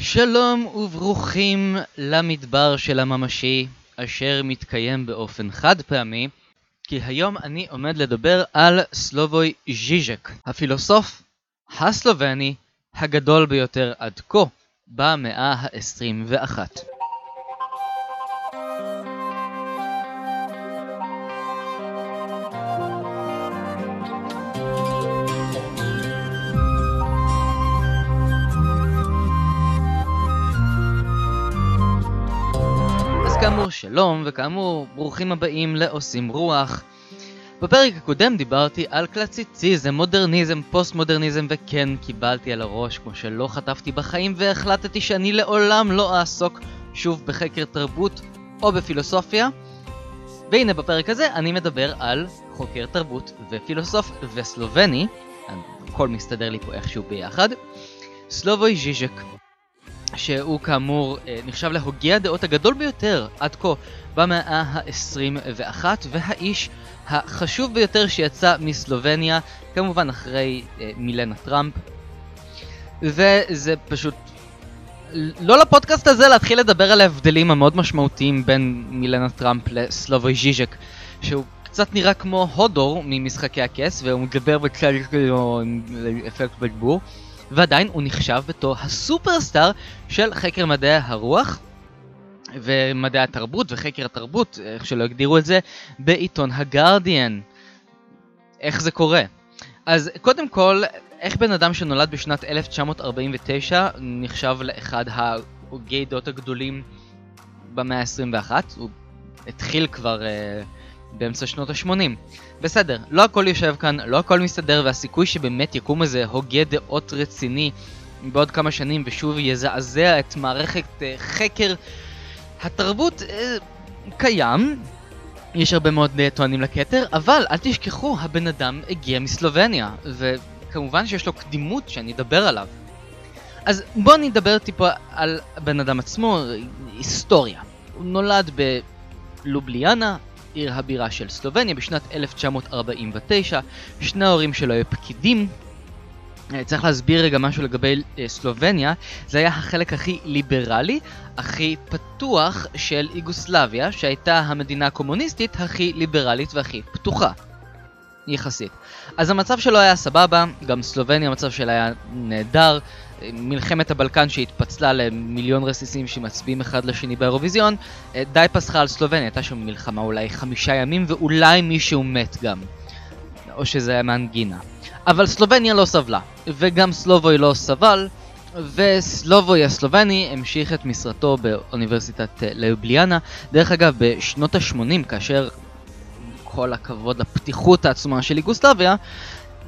שלום וברוכים למדבר של הממשי, אשר מתקיים באופן חד פעמי, כי היום אני עומד לדבר על סלובוי ז'יז'ק, הפילוסוף הסלובני הגדול ביותר עד כה במאה ה-21. כאמור שלום, וכאמור ברוכים הבאים לעושים רוח. בפרק הקודם דיברתי על קלאסיציזם, מודרניזם, פוסט מודרניזם, וכן קיבלתי על הראש כמו שלא חטפתי בחיים, והחלטתי שאני לעולם לא אעסוק שוב בחקר תרבות או בפילוסופיה. והנה בפרק הזה אני מדבר על חוקר תרבות ופילוסוף וסלובני, הכל מסתדר לי פה איכשהו ביחד, סלובוי ז'יז'ק. שהוא כאמור אה, נחשב להוגה הדעות הגדול ביותר עד כה במאה ה-21 והאיש החשוב ביותר שיצא מסלובניה, כמובן אחרי אה, מילנה טראמפ. וזה פשוט... לא לפודקאסט הזה להתחיל לדבר על ההבדלים המאוד משמעותיים בין מילנה טראמפ לסלובוי ז'יז'ק, שהוא קצת נראה כמו הודור ממשחקי הכס, והוא מדבר בצד כאילו אפקט בדיבור. ועדיין הוא נחשב בתור הסופרסטאר של חקר מדעי הרוח ומדעי התרבות וחקר התרבות, איך שלא הגדירו את זה, בעיתון הגרדיאן. איך זה קורה? אז קודם כל, איך בן אדם שנולד בשנת 1949 נחשב לאחד ההוגי דעות הגדולים במאה ה-21? הוא התחיל כבר... Uh, באמצע שנות ה-80. בסדר, לא הכל יושב כאן, לא הכל מסתדר, והסיכוי שבאמת יקום איזה הוגה דעות רציני בעוד כמה שנים ושוב יזעזע את מערכת uh, חקר התרבות uh, קיים. יש הרבה מאוד uh, טוענים לכתר, אבל אל תשכחו, הבן אדם הגיע מסלובניה, וכמובן שיש לו קדימות שאני אדבר עליו. אז בואו נדבר טיפה על הבן אדם עצמו, היסטוריה. הוא נולד בלובליאנה, עיר הבירה של סלובניה בשנת 1949. שני ההורים שלו היו פקידים. אה, צריך להסביר רגע משהו לגבי אה, סלובניה, זה היה החלק הכי ליברלי, הכי פתוח של איגוסלביה, שהייתה המדינה הקומוניסטית הכי ליברלית והכי פתוחה. יחסית. אז המצב שלו היה סבבה, גם סלובניה המצב שלה היה נהדר, מלחמת הבלקן שהתפצלה למיליון רסיסים שמצביעים אחד לשני באירוויזיון, אה, די פסחה על סלובניה, הייתה שם מלחמה אולי חמישה ימים ואולי מישהו מת גם. או שזה היה מאנגינה. אבל סלובניה לא סבלה, וגם סלובוי לא סבל, וסלובוי הסלובני המשיך את משרתו באוניברסיטת אה, ליובליאנה. דרך אגב, בשנות ה-80, כאשר כל הכבוד לפתיחות העצומה של יוגוסלביה,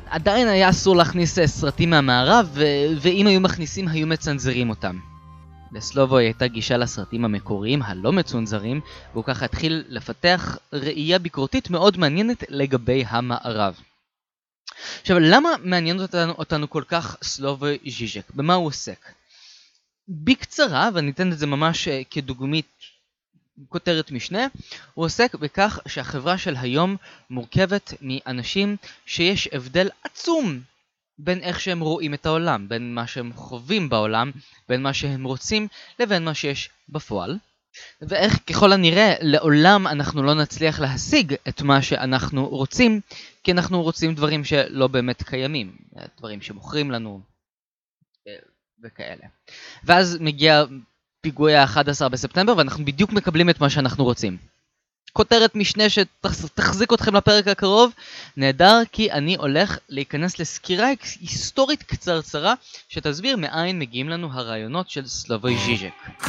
עדיין היה אסור להכניס אה, סרטים מהמערב, ו- ואם היו מכניסים היו מצנזרים אותם. לסלובוי הייתה גישה לסרטים המקוריים הלא מצונזרים, והוא ככה התחיל לפתח ראייה ביקורתית מאוד מעניינת לגבי המערב. עכשיו, למה מעניין אותנו, אותנו כל כך סלובוי ז'יז'ק? במה הוא עוסק? בקצרה, ואני אתן את זה ממש אה, כדוגמית כותרת משנה, הוא עוסק בכך שהחברה של היום מורכבת מאנשים שיש הבדל עצום בין איך שהם רואים את העולם, בין מה שהם חווים בעולם, בין מה שהם רוצים לבין מה שיש בפועל. ואיך ככל הנראה לעולם אנחנו לא נצליח להשיג את מה שאנחנו רוצים, כי אנחנו רוצים דברים שלא באמת קיימים, דברים שמוכרים לנו אה, וכאלה. ואז מגיע פיגועי ה-11 בספטמבר, ואנחנו בדיוק מקבלים את מה שאנחנו רוצים. כותרת משנה שתחזיק אתכם לפרק הקרוב, נהדר כי אני הולך להיכנס לסקירה היסטורית קצרצרה שתסביר מאין מגיעים לנו הרעיונות של סלובוי ז'יז'ק.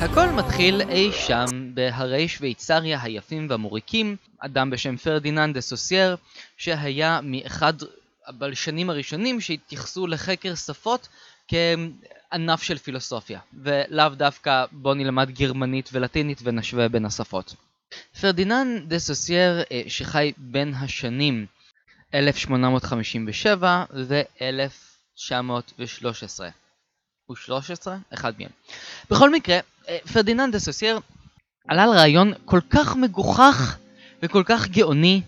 הכל מתחיל אי שם בהרי שוויצריה היפים והמוריקים, אדם בשם פרדיננד דה סוסייר, שהיה מאחד הבלשנים הראשונים שהתייחסו לחקר שפות כענף של פילוסופיה, ולאו דווקא בוא נלמד גרמנית ולטינית ונשווה בין השפות. פרדיננד דה סוסייר אה, שחי בין השנים 1857 ו-1913 הוא 13? אחד מהם. בכל מקרה, אה, פרדיננד דה סוסייר עלה על רעיון כל כך מגוחך וכל כך גאוני,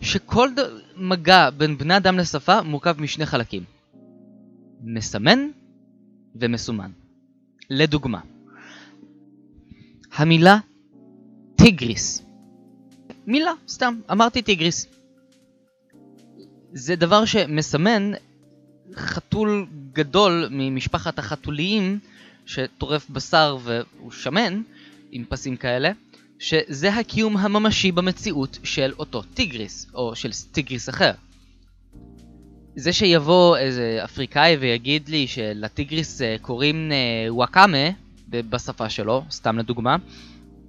שכל ד... מגע בין בני אדם לשפה מורכב משני חלקים. מסמן ומסומן. לדוגמה, המילה טיגריס. מילה, סתם, אמרתי טיגריס. זה דבר שמסמן חתול גדול ממשפחת החתוליים שטורף בשר והוא שמן, עם פסים כאלה, שזה הקיום הממשי במציאות של אותו טיגריס, או של טיגריס אחר. זה שיבוא איזה אפריקאי ויגיד לי שלטיגריס אה, קוראים אה, וואקאמה בשפה שלו, סתם לדוגמה,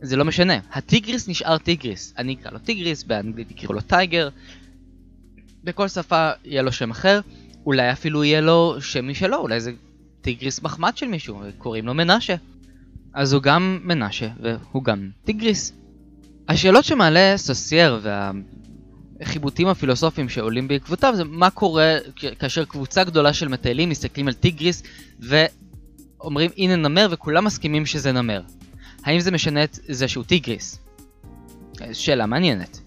זה לא משנה. הטיגריס נשאר טיגריס. אני אקרא לו טיגריס, באנגלית יקראו לו tiger. בכל שפה יהיה לו שם אחר. אולי אפילו יהיה לו שם משלו, אולי זה טיגריס מחמד של מישהו, קוראים לו מנשה. אז הוא גם מנשה, והוא גם טיגריס. השאלות שמעלה סוסייר והחיבוטים הפילוסופיים שעולים בעקבותיו זה מה קורה כאשר קבוצה גדולה של מטיילים מסתכלים על טיגריס ואומרים הנה נמר וכולם מסכימים שזה נמר. האם זה משנה את זה שהוא טיגריס? שאלה מעניינת.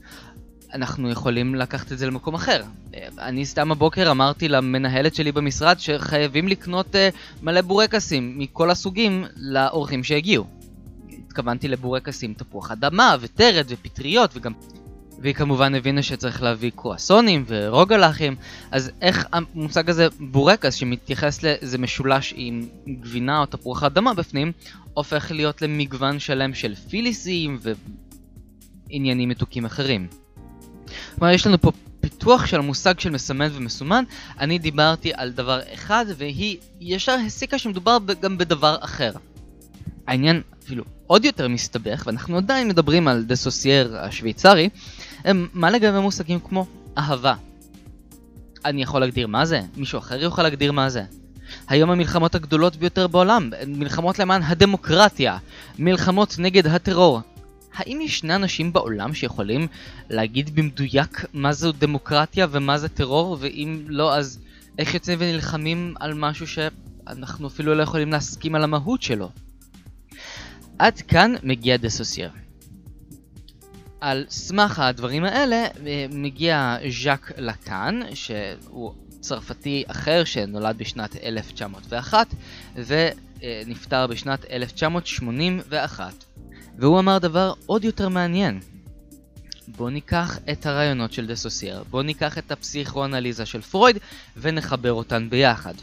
אנחנו יכולים לקחת את זה למקום אחר. אני סתם הבוקר אמרתי למנהלת שלי במשרד שחייבים לקנות uh, מלא בורקסים מכל הסוגים לאורחים שהגיעו. התכוונתי לבורקסים תפוח אדמה וטרד ופטריות וגם... והיא כמובן הבינה שצריך להביא קרואסונים ורוגלחים, אז איך המושג הזה בורקס שמתייחס לאיזה משולש עם גבינה או תפוח אדמה בפנים, הופך להיות למגוון שלם של פיליסים ועניינים מתוקים אחרים. כלומר, יש לנו פה פיתוח של המושג של מסמן ומסומן, אני דיברתי על דבר אחד והיא ישר הסיקה שמדובר גם בדבר אחר. העניין אפילו עוד יותר מסתבך, ואנחנו עדיין מדברים על דה סוסייר השוויצרי, מה לגבי מושגים כמו אהבה. אני יכול להגדיר מה זה? מישהו אחר יוכל להגדיר מה זה? היום המלחמות הגדולות ביותר בעולם, מלחמות למען הדמוקרטיה, מלחמות נגד הטרור, האם יש שני אנשים בעולם שיכולים להגיד במדויק מה זו דמוקרטיה ומה זה טרור, ואם לא אז איך יוצאים ונלחמים על משהו שאנחנו אפילו לא יכולים להסכים על המהות שלו? עד כאן מגיע דה סוסייר. על סמך הדברים האלה אה, מגיע ז'אק לקאן, שהוא צרפתי אחר שנולד בשנת 1901 ונפטר בשנת 1981. והוא אמר דבר עוד יותר מעניין. בוא ניקח את הרעיונות של דה סוסייר, בוא ניקח את הפסיכואנליזה של פרויד ונחבר אותן ביחד.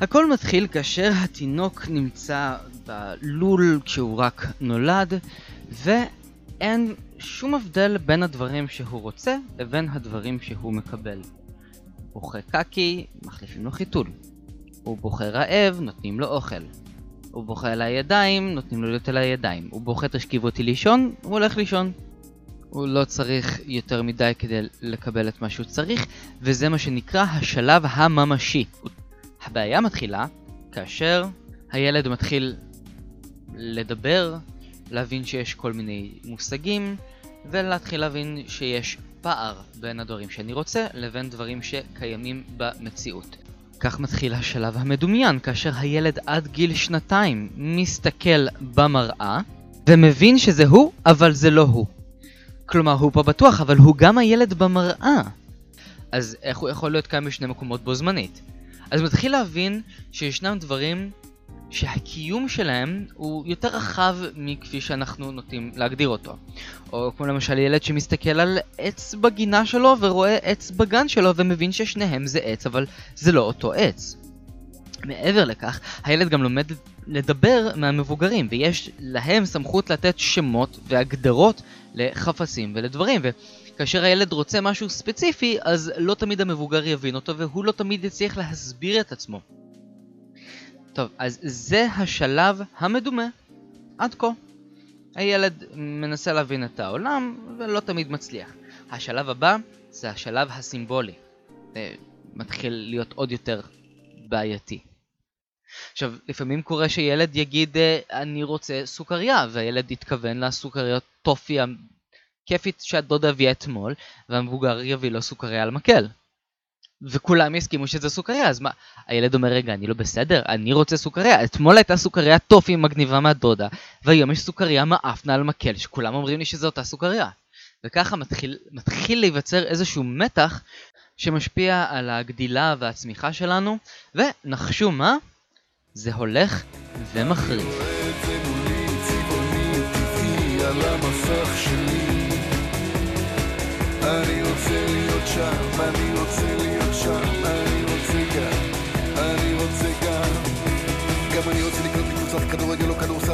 הכל מתחיל כאשר התינוק נמצא בלול כשהוא רק נולד, ואין שום הבדל בין הדברים שהוא רוצה לבין הדברים שהוא מקבל. בוכה קקי, מחליפים לו חיתול. הוא בוכה רעב, נותנים לו אוכל. הוא בוכה על הידיים, נותנים לו להיות על הידיים. הוא בוכה תשכיב אותי לישון, הוא הולך לישון. הוא לא צריך יותר מדי כדי לקבל את מה שהוא צריך, וזה מה שנקרא השלב הממשי. הבעיה מתחילה כאשר הילד מתחיל לדבר, להבין שיש כל מיני מושגים, ולהתחיל להבין שיש פער בין הדברים שאני רוצה לבין דברים שקיימים במציאות. כך מתחיל השלב המדומיין, כאשר הילד עד גיל שנתיים מסתכל במראה ומבין שזה הוא, אבל זה לא הוא. כלומר, הוא פה בטוח, אבל הוא גם הילד במראה. אז איך הוא יכול להיות קיים בשני מקומות בו זמנית? אז מתחיל להבין שישנם דברים שהקיום שלהם הוא יותר רחב מכפי שאנחנו נוטים להגדיר אותו. או כמו למשל ילד שמסתכל על עץ בגינה שלו ורואה עץ בגן שלו ומבין ששניהם זה עץ, אבל זה לא אותו עץ. מעבר לכך, הילד גם לומד לדבר מהמבוגרים, ויש להם סמכות לתת שמות והגדרות לחפצים ולדברים, וכאשר הילד רוצה משהו ספציפי, אז לא תמיד המבוגר יבין אותו, והוא לא תמיד יצליח להסביר את עצמו. טוב, אז זה השלב המדומה עד כה. הילד מנסה להבין את העולם ולא תמיד מצליח. השלב הבא זה השלב הסימבולי. אה, מתחיל להיות עוד יותר בעייתי. עכשיו, לפעמים קורה שילד יגיד, אה, אני רוצה סוכריה, והילד יתכוון לסוכריות טופי הכיפית שהדודה הביאה אתמול, והמבוגר יביא לו סוכריה על מקל. וכולם יסכימו שזה סוכריה, אז מה, הילד אומר, רגע, אני לא בסדר, אני רוצה סוכריה. אתמול הייתה סוכריה טופי מגניבה מהדודה, והיום יש סוכריה מאפנה על מקל, שכולם אומרים לי שזו אותה סוכריה. וככה מתחיל, מתחיל להיווצר איזשהו מתח שמשפיע על הגדילה והצמיחה שלנו, ונחשו מה? זה הולך ומחריף. אני רוצה להיות שם, אני רוצה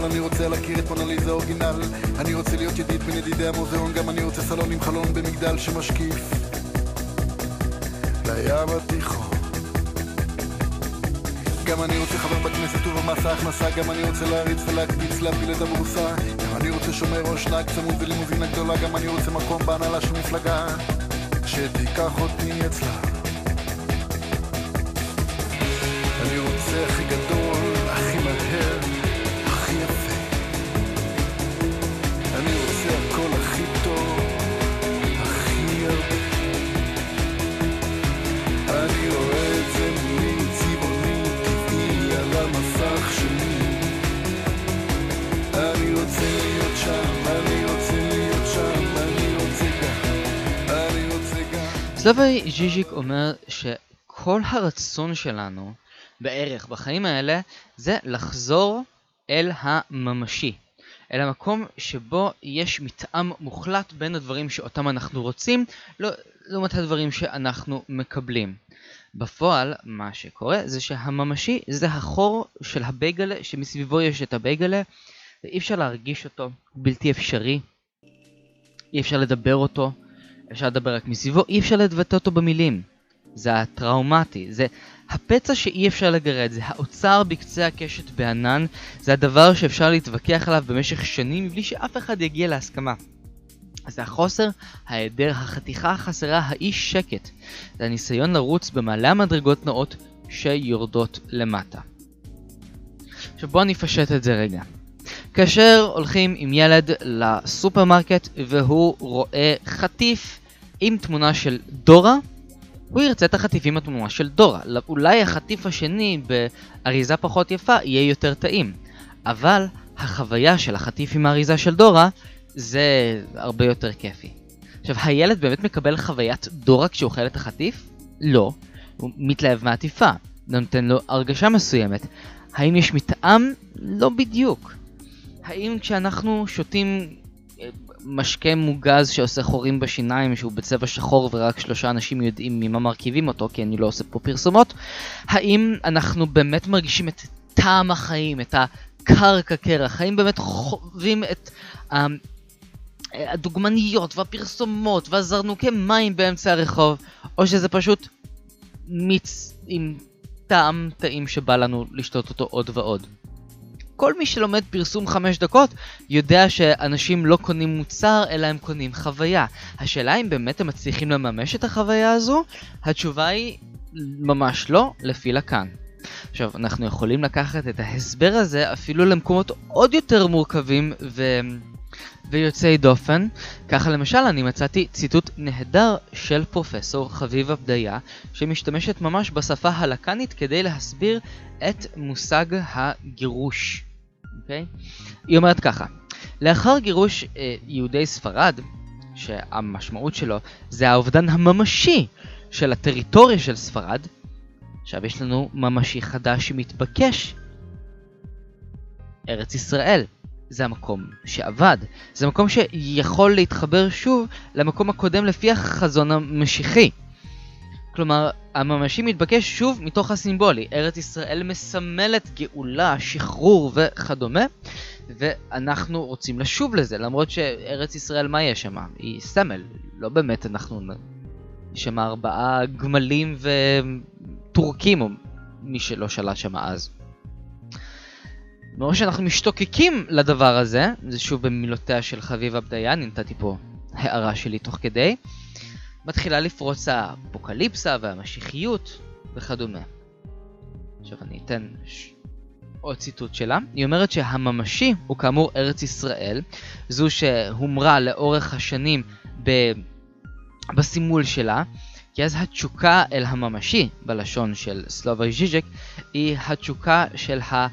כדורסל, אני רוצה להכיר את מונליזה אורגינל. אני רוצה להיות ידיד בין ידידי המוזיאון, גם אני רוצה סלון עם חלון במגדל שמשקיף. לים התיכון. גם אני רוצה חבר בכנסת ובמס ההכנסה גם אני רוצה להריץ ולהקפיץ להפיל את הבורסה. גם אני רוצה שומר ראש נהג צמוד ולימוזינה גדולה גם אני רוצה מקום בהנהלה של מפלגה. שתיקח אותי אצלה. אני רוצה הכי גדול, סלווי ז'יז'יק אומר שכל הרצון שלנו בערך בחיים האלה זה לחזור אל הממשי. אל המקום שבו יש מתאם מוחלט בין הדברים שאותם אנחנו רוצים לא, לעומת הדברים שאנחנו מקבלים. בפועל מה שקורה זה שהממשי זה החור של הבייגלה שמסביבו יש את הבייגלה ואי אפשר להרגיש אותו, הוא בלתי אפשרי, אי אפשר לדבר אותו, אפשר לדבר רק מסביבו, אי אפשר לבטא אותו במילים. זה הטראומטי, זה הפצע שאי אפשר לגרד, זה האוצר בקצה הקשת בענן, זה הדבר שאפשר להתווכח עליו במשך שנים מבלי שאף אחד יגיע להסכמה. זה החוסר, ההיעדר, החתיכה החסרה, האי שקט. זה הניסיון לרוץ במעלה המדרגות נאות שיורדות למטה. עכשיו בואו אני אפשט את זה רגע. כאשר הולכים עם ילד לסופרמרקט והוא רואה חטיף עם תמונה של דורה, הוא ירצה את החטיף עם התמונה של דורה. אולי החטיף השני באריזה פחות יפה יהיה יותר טעים. אבל החוויה של החטיף עם האריזה של דורה זה הרבה יותר כיפי. עכשיו, הילד באמת מקבל חוויית דורה כשהוא אוכל את החטיף? לא. הוא מתלהב מעטיפה. זה נותן לו הרגשה מסוימת. האם יש מתאם? לא בדיוק. האם כשאנחנו שותים אה, משקה מוגז שעושה חורים בשיניים שהוא בצבע שחור ורק שלושה אנשים יודעים ממה מרכיבים אותו כי אני לא עושה פה פרסומות האם אנחנו באמת מרגישים את טעם החיים, את הקרקע קרח, האם באמת חווים את uh, הדוגמניות והפרסומות והזרנוקי מים באמצע הרחוב או שזה פשוט מיץ עם טעם טעים שבא לנו לשתות אותו עוד ועוד. כל מי שלומד פרסום 5 דקות יודע שאנשים לא קונים מוצר אלא הם קונים חוויה. השאלה אם באמת הם מצליחים לממש את החוויה הזו? התשובה היא ממש לא, לפי לקאן. עכשיו, אנחנו יכולים לקחת את ההסבר הזה אפילו למקומות עוד יותר מורכבים ו... ויוצאי דופן. ככה למשל אני מצאתי ציטוט נהדר של פרופסור חביבה בדיה שמשתמשת ממש בשפה הלקנית כדי להסביר את מושג הגירוש. אוקיי? היא אומרת ככה, לאחר גירוש אה, יהודי ספרד, שהמשמעות שלו זה האובדן הממשי של הטריטוריה של ספרד, עכשיו יש לנו ממשי חדש שמתבקש, ארץ ישראל. זה המקום שעבד, זה מקום שיכול להתחבר שוב למקום הקודם לפי החזון המשיחי. כלומר, הממשי מתבקש שוב מתוך הסימבולי. ארץ ישראל מסמלת גאולה, שחרור וכדומה, ואנחנו רוצים לשוב לזה, למרות שארץ ישראל, מה יש שם? היא סמל. לא באמת אנחנו... יש שם ארבעה גמלים וטורקים, או מי שלא שלט שם אז. מראש שאנחנו משתוקקים לדבר הזה, זה שוב במילותיה של חביבה בדיין, נתתי פה הערה שלי תוך כדי. מתחילה לפרוץ האפוקליפסה והמשיחיות וכדומה. עכשיו אני אתן ש... עוד ציטוט שלה. היא אומרת שהממשי הוא כאמור ארץ ישראל, זו שהומרה לאורך השנים ב... בסימול שלה, כי אז התשוקה אל הממשי, בלשון של סלבוי ז'יז'ק, היא התשוקה של ה...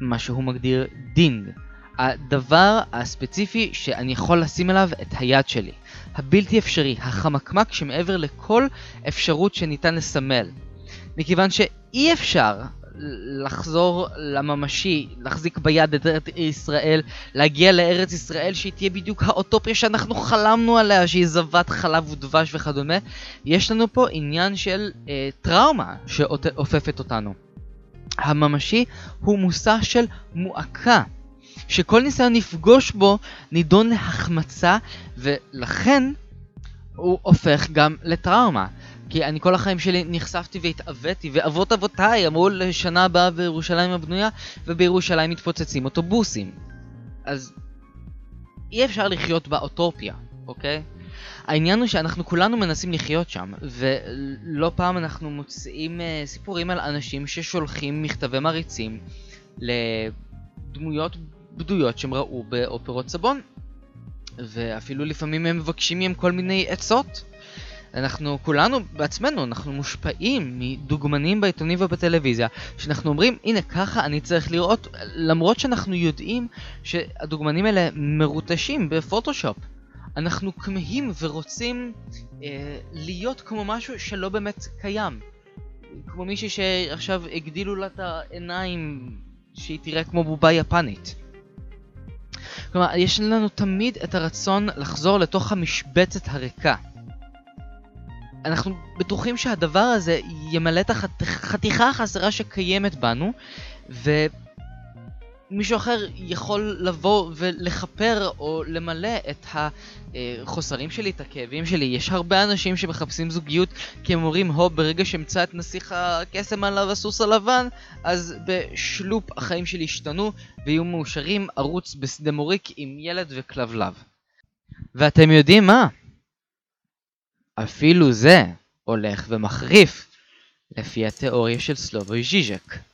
מה שהוא מגדיר Ding. הדבר הספציפי שאני יכול לשים עליו את היד שלי. הבלתי אפשרי, החמקמק שמעבר לכל אפשרות שניתן לסמל. מכיוון שאי אפשר לחזור לממשי, להחזיק ביד את ארץ ישראל, להגיע לארץ ישראל שהיא תהיה בדיוק האוטופיה שאנחנו חלמנו עליה, שהיא זבת חלב ודבש וכדומה. יש לנו פה עניין של אה, טראומה שאופפת אותנו. הממשי הוא מושא של מועקה, שכל ניסיון לפגוש בו נידון להחמצה, ולכן הוא הופך גם לטראומה. כי אני כל החיים שלי נחשפתי והתעוויתי, ואבות אבותיי אמרו לשנה הבאה בירושלים הבנויה, ובירושלים מתפוצצים אוטובוסים. אז אי אפשר לחיות באוטופיה, אוקיי? העניין הוא שאנחנו כולנו מנסים לחיות שם, ולא פעם אנחנו מוצאים uh, סיפורים על אנשים ששולחים מכתבי מריצים לדמויות בדויות שהם ראו באופרות סבון, ואפילו לפעמים הם מבקשים מהם כל מיני עצות. אנחנו כולנו בעצמנו, אנחנו מושפעים מדוגמנים בעיתונים ובטלוויזיה, שאנחנו אומרים, הנה ככה אני צריך לראות, למרות שאנחנו יודעים שהדוגמנים האלה מרוטשים בפוטושופ. אנחנו כמהים ורוצים אה, להיות כמו משהו שלא באמת קיים. כמו מישהי שעכשיו הגדילו לה את העיניים שהיא תראה כמו בובה יפנית. כלומר, יש לנו תמיד את הרצון לחזור לתוך המשבצת הריקה. אנחנו בטוחים שהדבר הזה ימלא את החתיכה החסרה שקיימת בנו, ומישהו אחר יכול לבוא ולכפר או למלא את החוסרים שלי, את הכאבים שלי. יש הרבה אנשים שמחפשים זוגיות כי הם אומרים, הו, ברגע שאמצא את נסיך הקסם עליו הסוס הלבן, אז בשלופ החיים שלי ישתנו ויהיו מאושרים ערוץ בשדה מוריק עם ילד וכלבלב. ואתם יודעים מה? אפילו זה הולך ומחריף, לפי התיאוריה של סלובוי ז'יז'ק.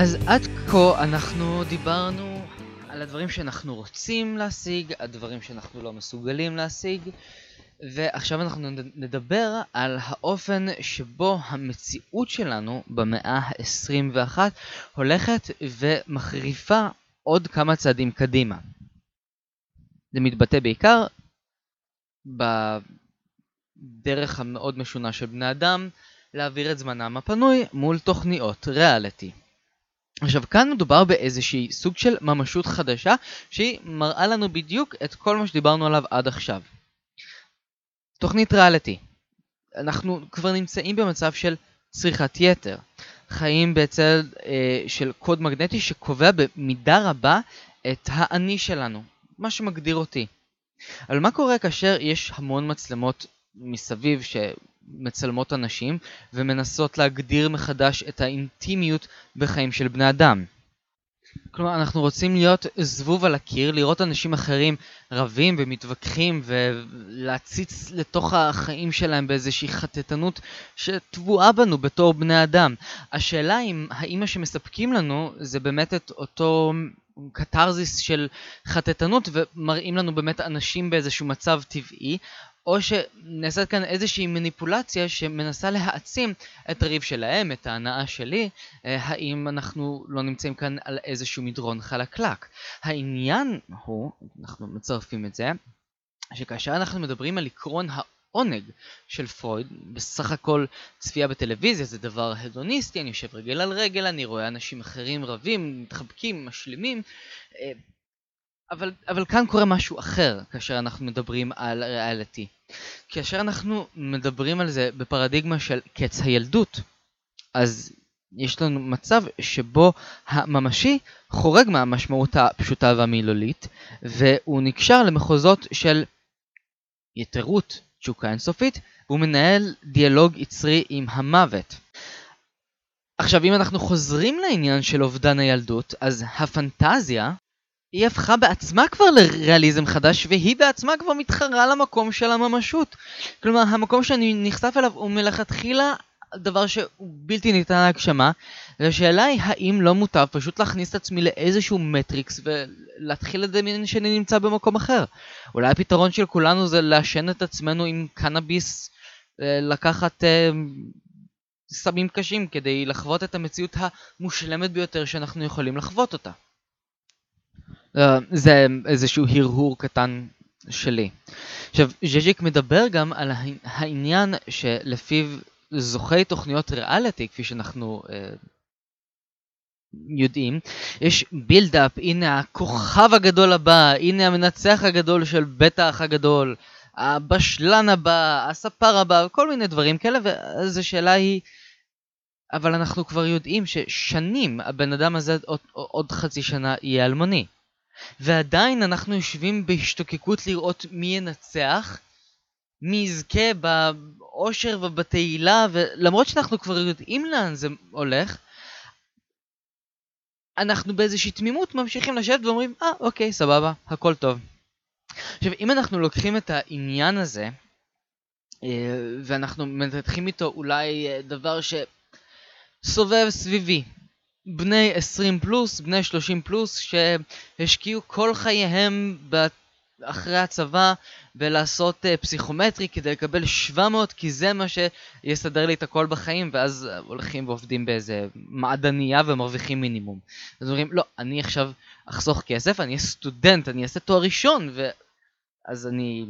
אז עד כה אנחנו דיברנו על הדברים שאנחנו רוצים להשיג, הדברים שאנחנו לא מסוגלים להשיג, ועכשיו אנחנו נדבר על האופן שבו המציאות שלנו במאה ה-21 הולכת ומחריפה עוד כמה צעדים קדימה. זה מתבטא בעיקר בדרך המאוד משונה של בני אדם להעביר את זמנם הפנוי מול תוכניות ריאליטי. עכשיו כאן מדובר באיזושהי סוג של ממשות חדשה שהיא מראה לנו בדיוק את כל מה שדיברנו עליו עד עכשיו. תוכנית ריאליטי אנחנו כבר נמצאים במצב של צריכת יתר. חיים בצל אה, של קוד מגנטי שקובע במידה רבה את האני שלנו, מה שמגדיר אותי. אבל מה קורה כאשר יש המון מצלמות מסביב שמצלמות אנשים ומנסות להגדיר מחדש את האינטימיות בחיים של בני אדם? כלומר, אנחנו רוצים להיות זבוב על הקיר, לראות אנשים אחרים רבים ומתווכחים ולהציץ לתוך החיים שלהם באיזושהי חטטנות שטבועה בנו בתור בני אדם. השאלה אם האם מה שמספקים לנו זה באמת את אותו קתרזיס של חטטנות ומראים לנו באמת אנשים באיזשהו מצב טבעי, או שנעשית כאן איזושהי מניפולציה שמנסה להעצים את הריב שלהם, את ההנאה שלי, אה, האם אנחנו לא נמצאים כאן על איזשהו מדרון חלקלק. העניין הוא, אנחנו מצרפים את זה, שכאשר אנחנו מדברים על עקרון העונג של פרויד, בסך הכל צפייה בטלוויזיה זה דבר הדוניסטי, אני יושב רגל על רגל, אני רואה אנשים אחרים רבים, מתחבקים, משלימים, אה, אבל, אבל כאן קורה משהו אחר כאשר אנחנו מדברים על ריאליטי. כאשר אנחנו מדברים על זה בפרדיגמה של קץ הילדות, אז יש לנו מצב שבו הממשי חורג מהמשמעות הפשוטה והמילולית, והוא נקשר למחוזות של יתרות, תשוקה אינסופית, והוא מנהל דיאלוג יצרי עם המוות. עכשיו, אם אנחנו חוזרים לעניין של אובדן הילדות, אז הפנטזיה היא הפכה בעצמה כבר לריאליזם חדש, והיא בעצמה כבר מתחרה למקום של הממשות. כלומר, המקום שאני נחשף אליו הוא מלכתחילה דבר שהוא בלתי ניתן להגשמה, והשאלה היא האם לא מוטב פשוט להכניס את עצמי לאיזשהו מטריקס ולהתחיל לדמיין שאני נמצא במקום אחר. אולי הפתרון של כולנו זה לעשן את עצמנו עם קנאביס, אה, לקחת אה, סמים קשים כדי לחוות את המציאות המושלמת ביותר שאנחנו יכולים לחוות אותה. אה, זה איזשהו הרהור קטן שלי. עכשיו, ז'ז'יק מדבר גם על העניין שלפיו זוכי תוכניות ריאליטי, כפי שאנחנו אה, יודעים, יש בילדאפ, הנה הכוכב הגדול הבא, הנה המנצח הגדול של בית האח הגדול, הבשלן הבא, הספר הבא, כל מיני דברים כאלה, ואז השאלה היא, אבל אנחנו כבר יודעים ששנים הבן אדם הזה עוד, עוד חצי שנה יהיה אלמוני. ועדיין אנחנו יושבים בהשתוקקות לראות מי ינצח, מי יזכה באושר ובתהילה, ולמרות שאנחנו כבר יודעים לאן זה הולך, אנחנו באיזושהי תמימות ממשיכים לשבת ואומרים, אה, ah, אוקיי, סבבה, הכל טוב. עכשיו, אם אנחנו לוקחים את העניין הזה, אה, ואנחנו מנתחים איתו אולי אה, דבר שסובב סביבי, בני 20 פלוס, בני 30 פלוס, שהשקיעו כל חייהם אחרי הצבא ולעשות uh, פסיכומטרי כדי לקבל 700 כי זה מה שיסדר לי את הכל בחיים ואז הולכים ועובדים באיזה מעדניה ומרוויחים מינימום. אז אומרים לא, אני עכשיו אחסוך כסף, אני אהיה סטודנט, אני אעשה תואר ראשון ואז אני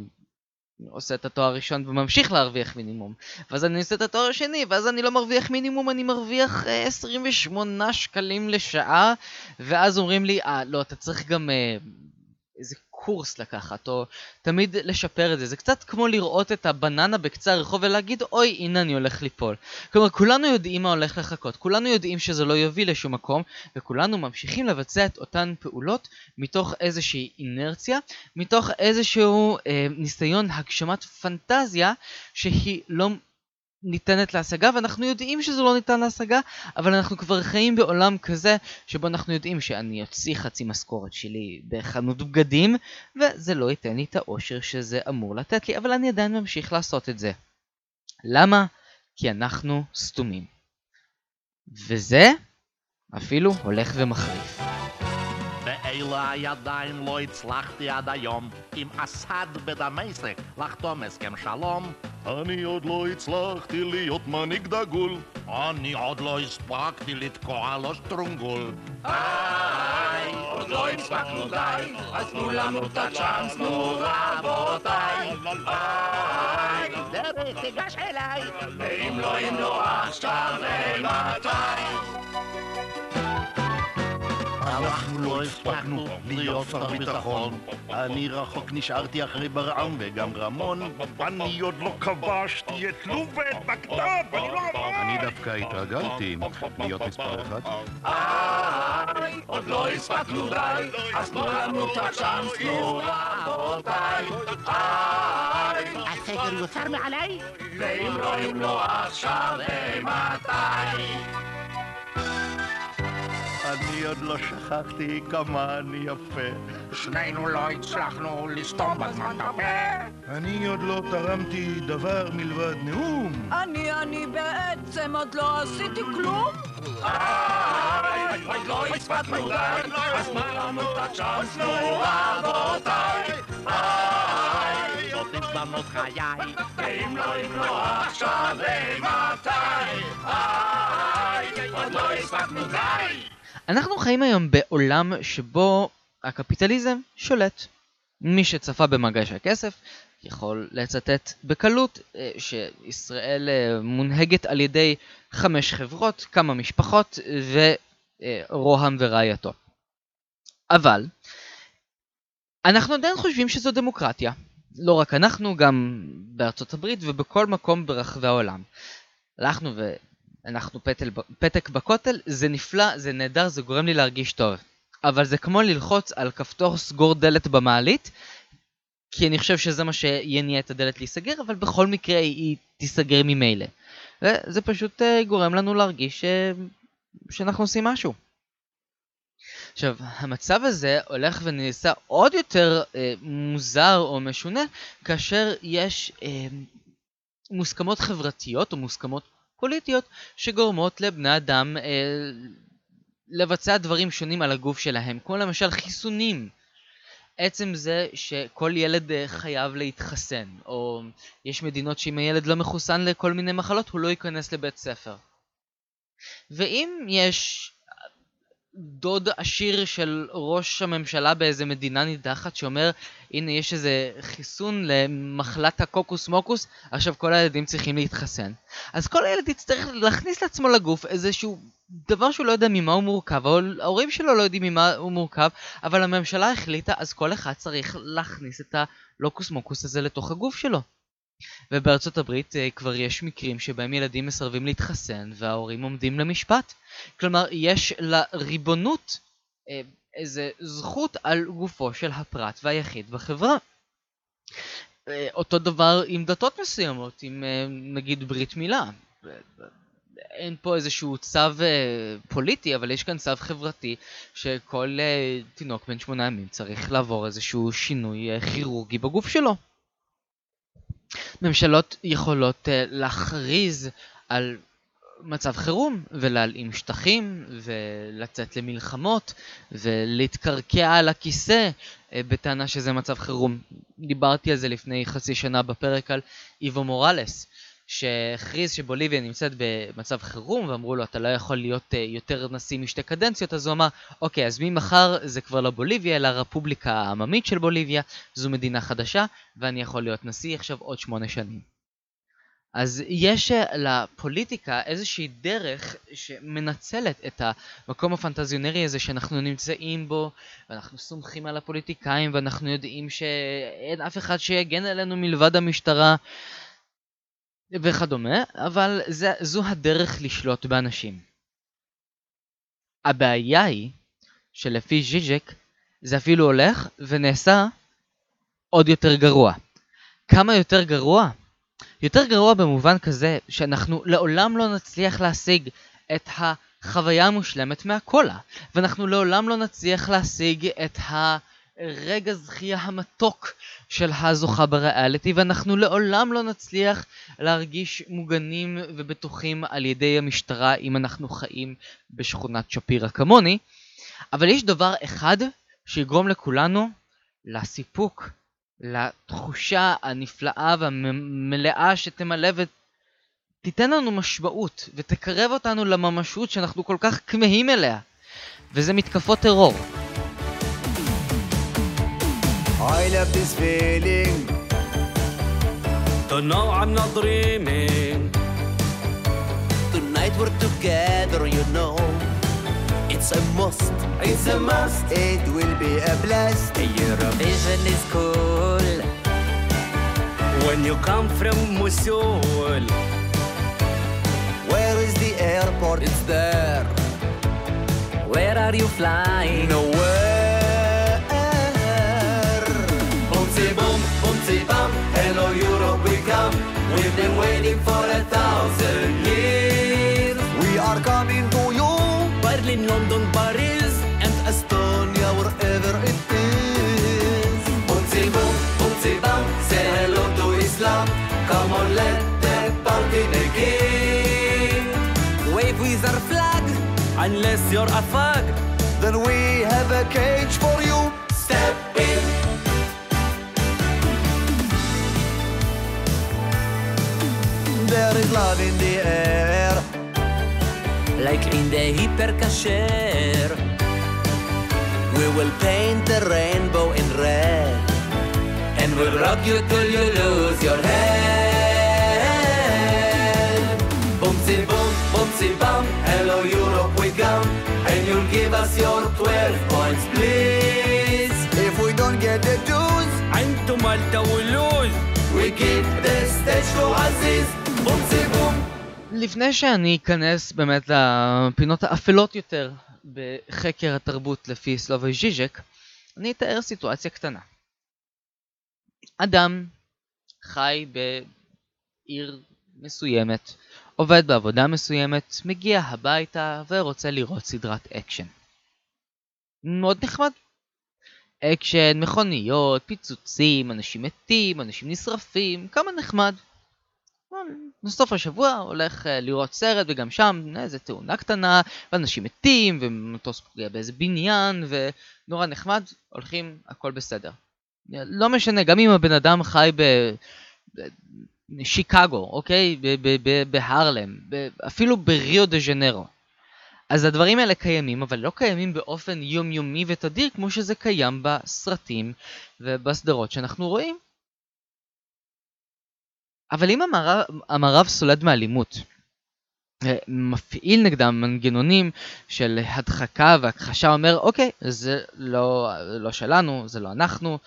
עושה את התואר הראשון וממשיך להרוויח מינימום. ואז אני עושה את התואר השני ואז אני לא מרוויח מינימום אני מרוויח uh, אה, 28 שקלים לשעה. ואז אומרים לי אה לא אתה צריך גם uh, איזה קורס לקחת, או תמיד לשפר את זה. זה קצת כמו לראות את הבננה בקצה הרחוב ולהגיד, אוי, הנה אני הולך ליפול. כלומר, כולנו יודעים מה הולך לחכות, כולנו יודעים שזה לא יוביל לשום מקום, וכולנו ממשיכים לבצע את אותן פעולות מתוך איזושהי אינרציה, מתוך איזשהו אה, ניסיון הגשמת פנטזיה שהיא לא ניתנת להשגה, ואנחנו יודעים שזה לא ניתן להשגה, אבל אנחנו כבר חיים בעולם כזה, שבו אנחנו יודעים שאני אוציא חצי משכורת שלי בחנות בגדים, וזה לא ייתן לי את האושר שזה אמור לתת לי, אבל אני עדיין ממשיך לעשות את זה. למה? כי אנחנו סתומים. וזה אפילו הולך ומחריף. באלה הידיים לא הצלחתי עד היום. עם אסד בדמשק לחתום הסכם שלום. אני עוד לא הצלחתי להיות מנהיג דגול. אני עוד לא הספקתי לתקוע לו שטרונגול. איי, עוד לא הספקנו די. אז תנו לנו את הצ'אנס, נו רבותיי. איי, דרך תיגש אליי. ואם לא, אם לא עכשיו, מתי? אנחנו לא הספקנו להיות שר ביטחון. אני רחוק נשארתי אחרי ברעם וגם רמון. אני עוד לא כבשתי את לוב ואת בגדד, אני לא רמון! אני דווקא התרגלתי להיות מספר אחד. איי, עוד לא הספקנו די, אז תנו לנו את הצ'אנס, נו רבותיי. איי, הסגר יוצר מעליי? ואם לא, אם לא עכשיו, אימתי? אני עוד לא שכחתי כמה אני יפה. שנינו לא הצלחנו לסתום בזמן את הפה. אני עוד לא תרמתי דבר מלבד נאום. אני, אני בעצם עוד לא עשיתי כלום. עוד לא הספקנו די, אז מה לנו את הצ'אנס, נו רבותיי. איי, זאת הזדמנות חיי. ואם לא, אם לא עכשיו, אימתי? איי, עוד לא הספקנו די. אנחנו חיים היום בעולם שבו הקפיטליזם שולט. מי שצפה במגע של הכסף יכול לצטט בקלות אה, שישראל אה, מונהגת על ידי חמש חברות, כמה משפחות ורוהם ורעייתו. אבל אנחנו עדיין חושבים שזו דמוקרטיה. לא רק אנחנו, גם בארצות הברית ובכל מקום ברחבי העולם. הלכנו ואנחנו פתל, פתק בכותל, זה נפלא, זה נהדר, זה גורם לי להרגיש טוב. אבל זה כמו ללחוץ על כפתור סגור דלת במעלית, כי אני חושב שזה מה שיניע את הדלת להיסגר, אבל בכל מקרה היא תיסגר ממילא. וזה פשוט uh, גורם לנו להרגיש uh, שאנחנו עושים משהו. עכשיו, המצב הזה הולך ונעשה עוד יותר uh, מוזר או משונה כאשר יש uh, מוסכמות חברתיות או מוסכמות פוליטיות שגורמות לבני אדם uh, לבצע דברים שונים על הגוף שלהם, כמו למשל חיסונים. עצם זה שכל ילד אה, חייב להתחסן, או יש מדינות שאם הילד לא מחוסן לכל מיני מחלות הוא לא ייכנס לבית ספר. ואם יש דוד עשיר של ראש הממשלה באיזה מדינה נידחת שאומר הנה יש איזה חיסון למחלת הקוקוס מוקוס עכשיו כל הילדים צריכים להתחסן. אז כל הילד יצטרך להכניס לעצמו לגוף איזשהו דבר שהוא לא יודע ממה הוא מורכב ההורים שלו לא יודעים ממה הוא מורכב אבל הממשלה החליטה אז כל אחד צריך להכניס את הלוקוס מוקוס הזה לתוך הגוף שלו ובארצות הברית uh, כבר יש מקרים שבהם ילדים מסרבים להתחסן וההורים עומדים למשפט. כלומר, יש לריבונות uh, איזה זכות על גופו של הפרט והיחיד בחברה. Uh, אותו דבר עם דתות מסוימות, עם נגיד ברית מילה. אין פה איזשהו צו פוליטי, אבל יש כאן צו חברתי שכל תינוק בן שמונה ימים צריך לעבור איזשהו שינוי כירורגי בגוף שלו. ממשלות יכולות uh, להכריז על מצב חירום ולהלאים שטחים ולצאת למלחמות ולהתקרקע על הכיסא uh, בטענה שזה מצב חירום. דיברתי על זה לפני חצי שנה בפרק על איבו מוראלס. שהכריז שבוליביה נמצאת במצב חירום ואמרו לו אתה לא יכול להיות uh, יותר נשיא משתי קדנציות אז הוא אמר אוקיי אז ממחר זה כבר לא בוליביה אלא הרפובליקה העממית של בוליביה זו מדינה חדשה ואני יכול להיות נשיא עכשיו עוד שמונה שנים. אז יש אה, לפוליטיקה איזושהי דרך שמנצלת את המקום הפנטזיונרי הזה שאנחנו נמצאים בו ואנחנו סומכים על הפוליטיקאים ואנחנו יודעים שאין אף אחד שיגן עלינו מלבד המשטרה וכדומה, אבל זה, זו הדרך לשלוט באנשים. הבעיה היא שלפי ז'יז'ק זה אפילו הולך ונעשה עוד יותר גרוע. כמה יותר גרוע? יותר גרוע במובן כזה שאנחנו לעולם לא נצליח להשיג את החוויה המושלמת מהקולה, ואנחנו לעולם לא נצליח להשיג את ה... רגע זכייה המתוק של הזוכה בריאליטי ואנחנו לעולם לא נצליח להרגיש מוגנים ובטוחים על ידי המשטרה אם אנחנו חיים בשכונת שפירא כמוני אבל יש דבר אחד שיגרום לכולנו לסיפוק, לתחושה הנפלאה והמלאה שתמלא ותיתן לנו משמעות ותקרב אותנו לממשות שאנחנו כל כך כמהים אליה וזה מתקפות טרור. I love this feeling. To know I'm not dreaming. Tonight we're together, you know. It's a must. It's a must. It will be a blast. Eurovision is cool. When you come from Mosul. Where is the airport? It's there. Where are you flying? Nowhere. Hello Europe, we come. We've been waiting for a thousand years. We are coming to you. Berlin, London, Paris, and Estonia, wherever it is. Boomsy boom, say hello to Islam. Come on, let the party begin. Wave with our flag, unless you're a fag. Then we have a cage for love in the air, like in the hypercacher. We will paint the rainbow in red, and we'll rock you till you lose your head. Boomsy boom, boomsy bum, hello Europe we come, and you'll give us your 12 points, please. If we don't get the dues, malta هل lose, We give the stage to Aziz לפני שאני אכנס באמת לפינות האפלות יותר בחקר התרבות לפי סלובי ז'יז'ק, אני אתאר סיטואציה קטנה. אדם חי בעיר מסוימת, עובד בעבודה מסוימת, מגיע הביתה ורוצה לראות סדרת אקשן. מאוד נחמד. אקשן, מכוניות, פיצוצים, אנשים מתים, אנשים נשרפים, כמה נחמד. בסוף השבוע הולך אה, לראות סרט וגם שם איזה תאונה קטנה ואנשים מתים ומטוס פוגע באיזה בניין ונורא נחמד, הולכים, הכל בסדר. לא משנה, גם אם הבן אדם חי בשיקגו, אוקיי? בהרלם, אפילו בריו דה ז'נרו. אז הדברים האלה קיימים, אבל לא קיימים באופן יומיומי ותדיר כמו שזה קיים בסרטים ובסדרות שאנחנו רואים. אבל אם המערב, המערב סולד מאלימות, אה, מפעיל נגדם מנגנונים של הדחקה והכחשה, אומר, אוקיי, זה לא, לא שלנו, זה לא אנחנו,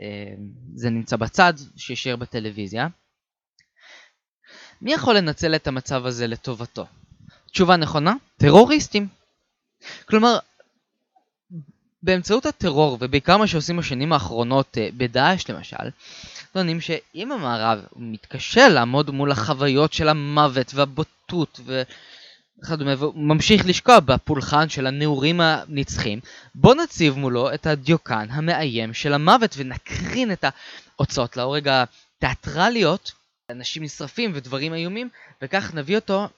אה, זה נמצא בצד, שישאר בטלוויזיה. מי יכול לנצל את המצב הזה לטובתו? תשובה נכונה, טרוריסטים. כלומר, באמצעות הטרור, ובעיקר מה שעושים בשנים האחרונות אה, בדאעש למשל, טוענים שאם המערב מתקשה לעמוד מול החוויות של המוות והבוטות וכדומה, והוא ממשיך לשקוע בפולחן של הנעורים הנצחים, בוא נציב מולו את הדיוקן המאיים של המוות ונקרין את ההוצאות להורג התיאטרליות, אנשים נשרפים ודברים איומים, וכך נביא אותו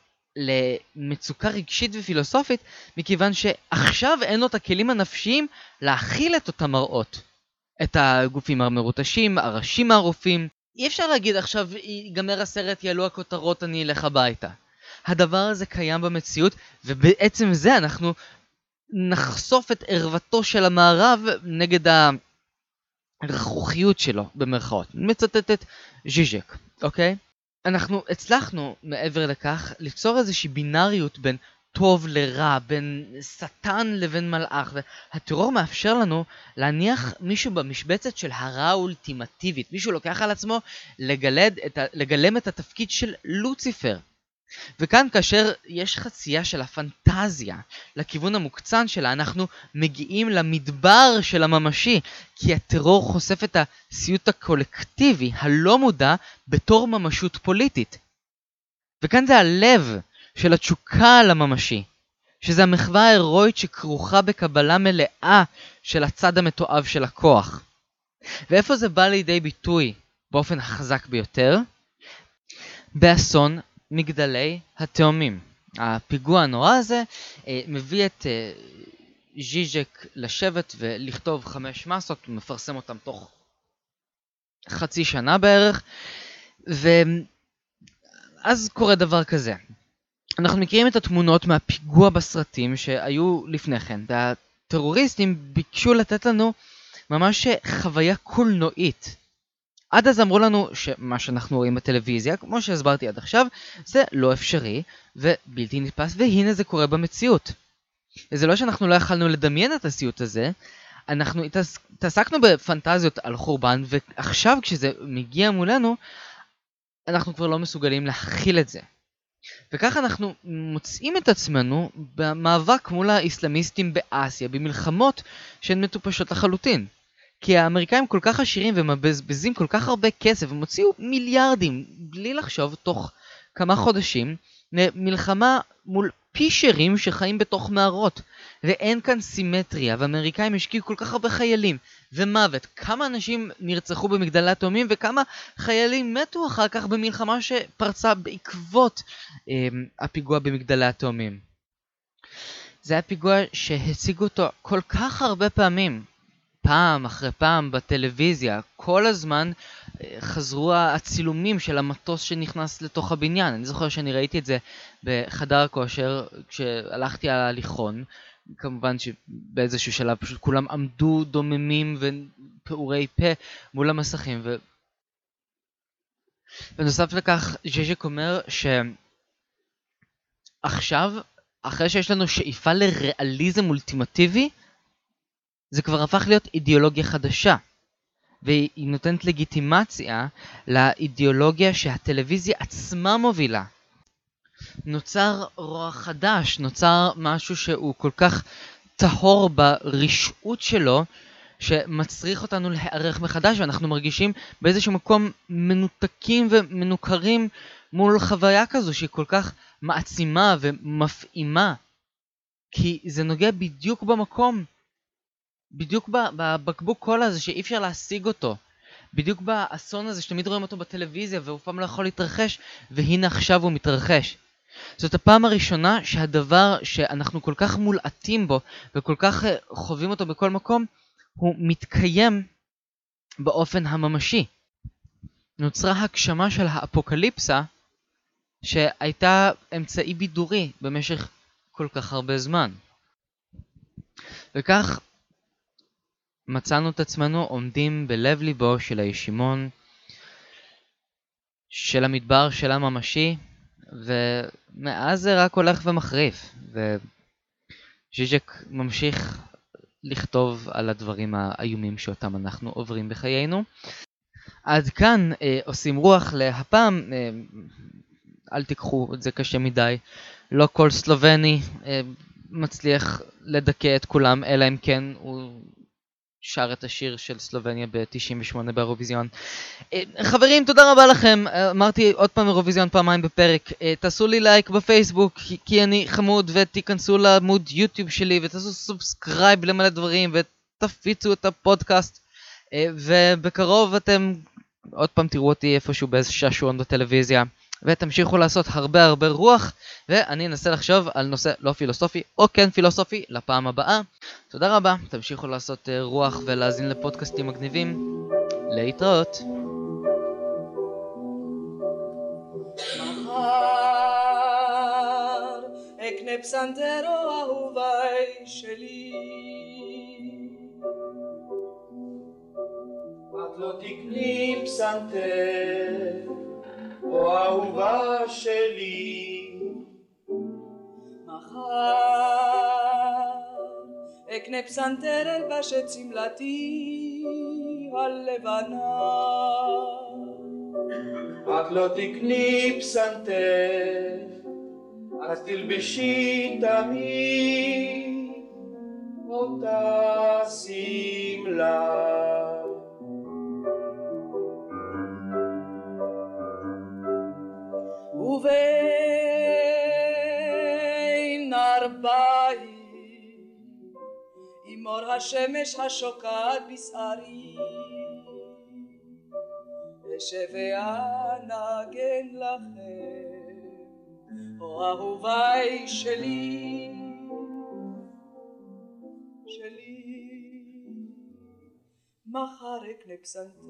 למצוקה רגשית ופילוסופית, מכיוון שעכשיו אין לו את הכלים הנפשיים להכיל את אותם מראות. את הגופים המרוטשים, הראשים הערופים. אי אפשר להגיד עכשיו, ייגמר הסרט, יעלו הכותרות, אני אלך הביתה. הדבר הזה קיים במציאות, ובעצם זה אנחנו נחשוף את ערוותו של המערב נגד הרכרוכיות שלו, במרכאות. מצטט את ז'יז'ק, אוקיי? אנחנו הצלחנו, מעבר לכך, ליצור איזושהי בינאריות בין טוב לרע, בין שטן לבין מלאך, והטרור מאפשר לנו להניח מישהו במשבצת של הרע האולטימטיבית. מישהו לוקח על עצמו לגלד את ה... לגלם את התפקיד של לוציפר. וכאן כאשר יש חצייה של הפנטזיה לכיוון המוקצן שלה, אנחנו מגיעים למדבר של הממשי, כי הטרור חושף את הסיוט הקולקטיבי, הלא מודע, בתור ממשות פוליטית. וכאן זה הלב של התשוקה על הממשי, שזה המחווה ההירואית שכרוכה בקבלה מלאה של הצד המתועב של הכוח. ואיפה זה בא לידי ביטוי באופן החזק ביותר? באסון מגדלי התאומים. הפיגוע הנורא הזה אה, מביא את אה, ז'יז'ק לשבת ולכתוב חמש מסות, הוא מפרסם אותם תוך חצי שנה בערך, ואז קורה דבר כזה. אנחנו מכירים את התמונות מהפיגוע בסרטים שהיו לפני כן, והטרוריסטים ביקשו לתת לנו ממש חוויה קולנועית. עד אז אמרו לנו שמה שאנחנו רואים בטלוויזיה, כמו שהסברתי עד עכשיו, זה לא אפשרי ובלתי נתפס, והנה זה קורה במציאות. וזה לא שאנחנו לא יכלנו לדמיין את הסיוט הזה, אנחנו התעסקנו בפנטזיות על חורבן, ועכשיו כשזה מגיע מולנו, אנחנו כבר לא מסוגלים להכיל את זה. וככה אנחנו מוצאים את עצמנו במאבק מול האסלאמיסטים באסיה, במלחמות שהן מטופשות לחלוטין. כי האמריקאים כל כך עשירים ומבזבזים כל כך הרבה כסף, הם הוציאו מיליארדים בלי לחשוב תוך כמה חודשים למלחמה מול פישרים שחיים בתוך מערות. ואין כאן סימטריה, ואמריקאים השקיעו כל כך הרבה חיילים ומוות. כמה אנשים נרצחו במגדלי התאומים וכמה חיילים מתו אחר כך במלחמה שפרצה בעקבות אה, הפיגוע במגדלי התאומים. זה היה פיגוע שהציגו אותו כל כך הרבה פעמים, פעם אחרי פעם בטלוויזיה, כל הזמן אה, חזרו הצילומים של המטוס שנכנס לתוך הבניין. אני זוכר שאני ראיתי את זה בחדר הכושר כשהלכתי על ההליכון, כמובן שבאיזשהו שלב פשוט כולם עמדו דוממים ופעורי פה מול המסכים ו... בנוסף לכך, ז'ז'ק אומר שעכשיו, אחרי שיש לנו שאיפה לריאליזם אולטימטיבי, זה כבר הפך להיות אידיאולוגיה חדשה. והיא נותנת לגיטימציה לאידיאולוגיה שהטלוויזיה עצמה מובילה. נוצר רוע חדש, נוצר משהו שהוא כל כך טהור ברשעות שלו, שמצריך אותנו להיערך מחדש, ואנחנו מרגישים באיזשהו מקום מנותקים ומנוכרים מול חוויה כזו שהיא כל כך מעצימה ומפעימה. כי זה נוגע בדיוק במקום, בדיוק בבקבוק קולה הזה שאי אפשר להשיג אותו. בדיוק באסון הזה שתמיד רואים אותו בטלוויזיה והוא פעם לא יכול להתרחש, והנה עכשיו הוא מתרחש. זאת הפעם הראשונה שהדבר שאנחנו כל כך מולעטים בו וכל כך אה, חווים אותו בכל מקום, הוא מתקיים באופן הממשי. נוצרה הגשמה של האפוקליפסה שהייתה אמצעי בידורי במשך כל כך הרבה זמן. וכך מצאנו את עצמנו עומדים בלב ליבו של הישימון של המדבר של הממשי, ומאז זה רק הולך ומחריף, וז'יז'ק ממשיך לכתוב על הדברים האיומים שאותם אנחנו עוברים בחיינו. עד כאן אה, עושים רוח להפעם, אה, אל תיקחו את זה קשה מדי, לא כל סלובני אה, מצליח לדכא את כולם, אלא אם כן הוא שר את השיר של סלובניה ב-98 באירוויזיון. אה, חברים, תודה רבה לכם. אה, אמרתי עוד פעם אירוויזיון פעמיים בפרק. אה, תעשו לי לייק בפייסבוק, כי אני חמוד, ותיכנסו לעמוד יוטיוב שלי, ותעשו subscribe למלא דברים, ותפיצו את הפודקאסט. ובקרוב אתם עוד פעם תראו אותי איפשהו באיזה שעשועון בטלוויזיה. ותמשיכו לעשות הרבה הרבה רוח, ואני אנסה לחשוב על נושא לא פילוסופי או כן פילוסופי לפעם הבאה. תודה רבה, תמשיכו לעשות אה, רוח ולהאזין לפודקאסטים מגניבים. להתראות. אקנה פסנתרו אהובי שלי את לא תקני פסנתר או אהובה שלי. מחר אקנה פסנתר אלבש את שמלתי הלבנה. את לא תקני פסנתר, אז תלבשי תמיד אותה שמלה. ובין ארבעים. עם אור השמש השוקעת בשערי אשב ואנגן לכם או אהוביי שלי שלי. מחר אקנה פסנתר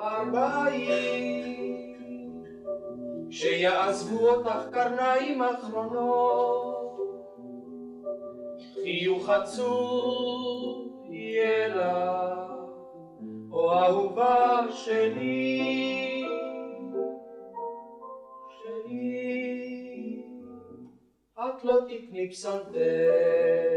ארבעים. שיעזבו אותך קרניים אחרונות. חיוך עצוב יהיה לך או אהובה שלי. שלי. את לא תקני פסנתר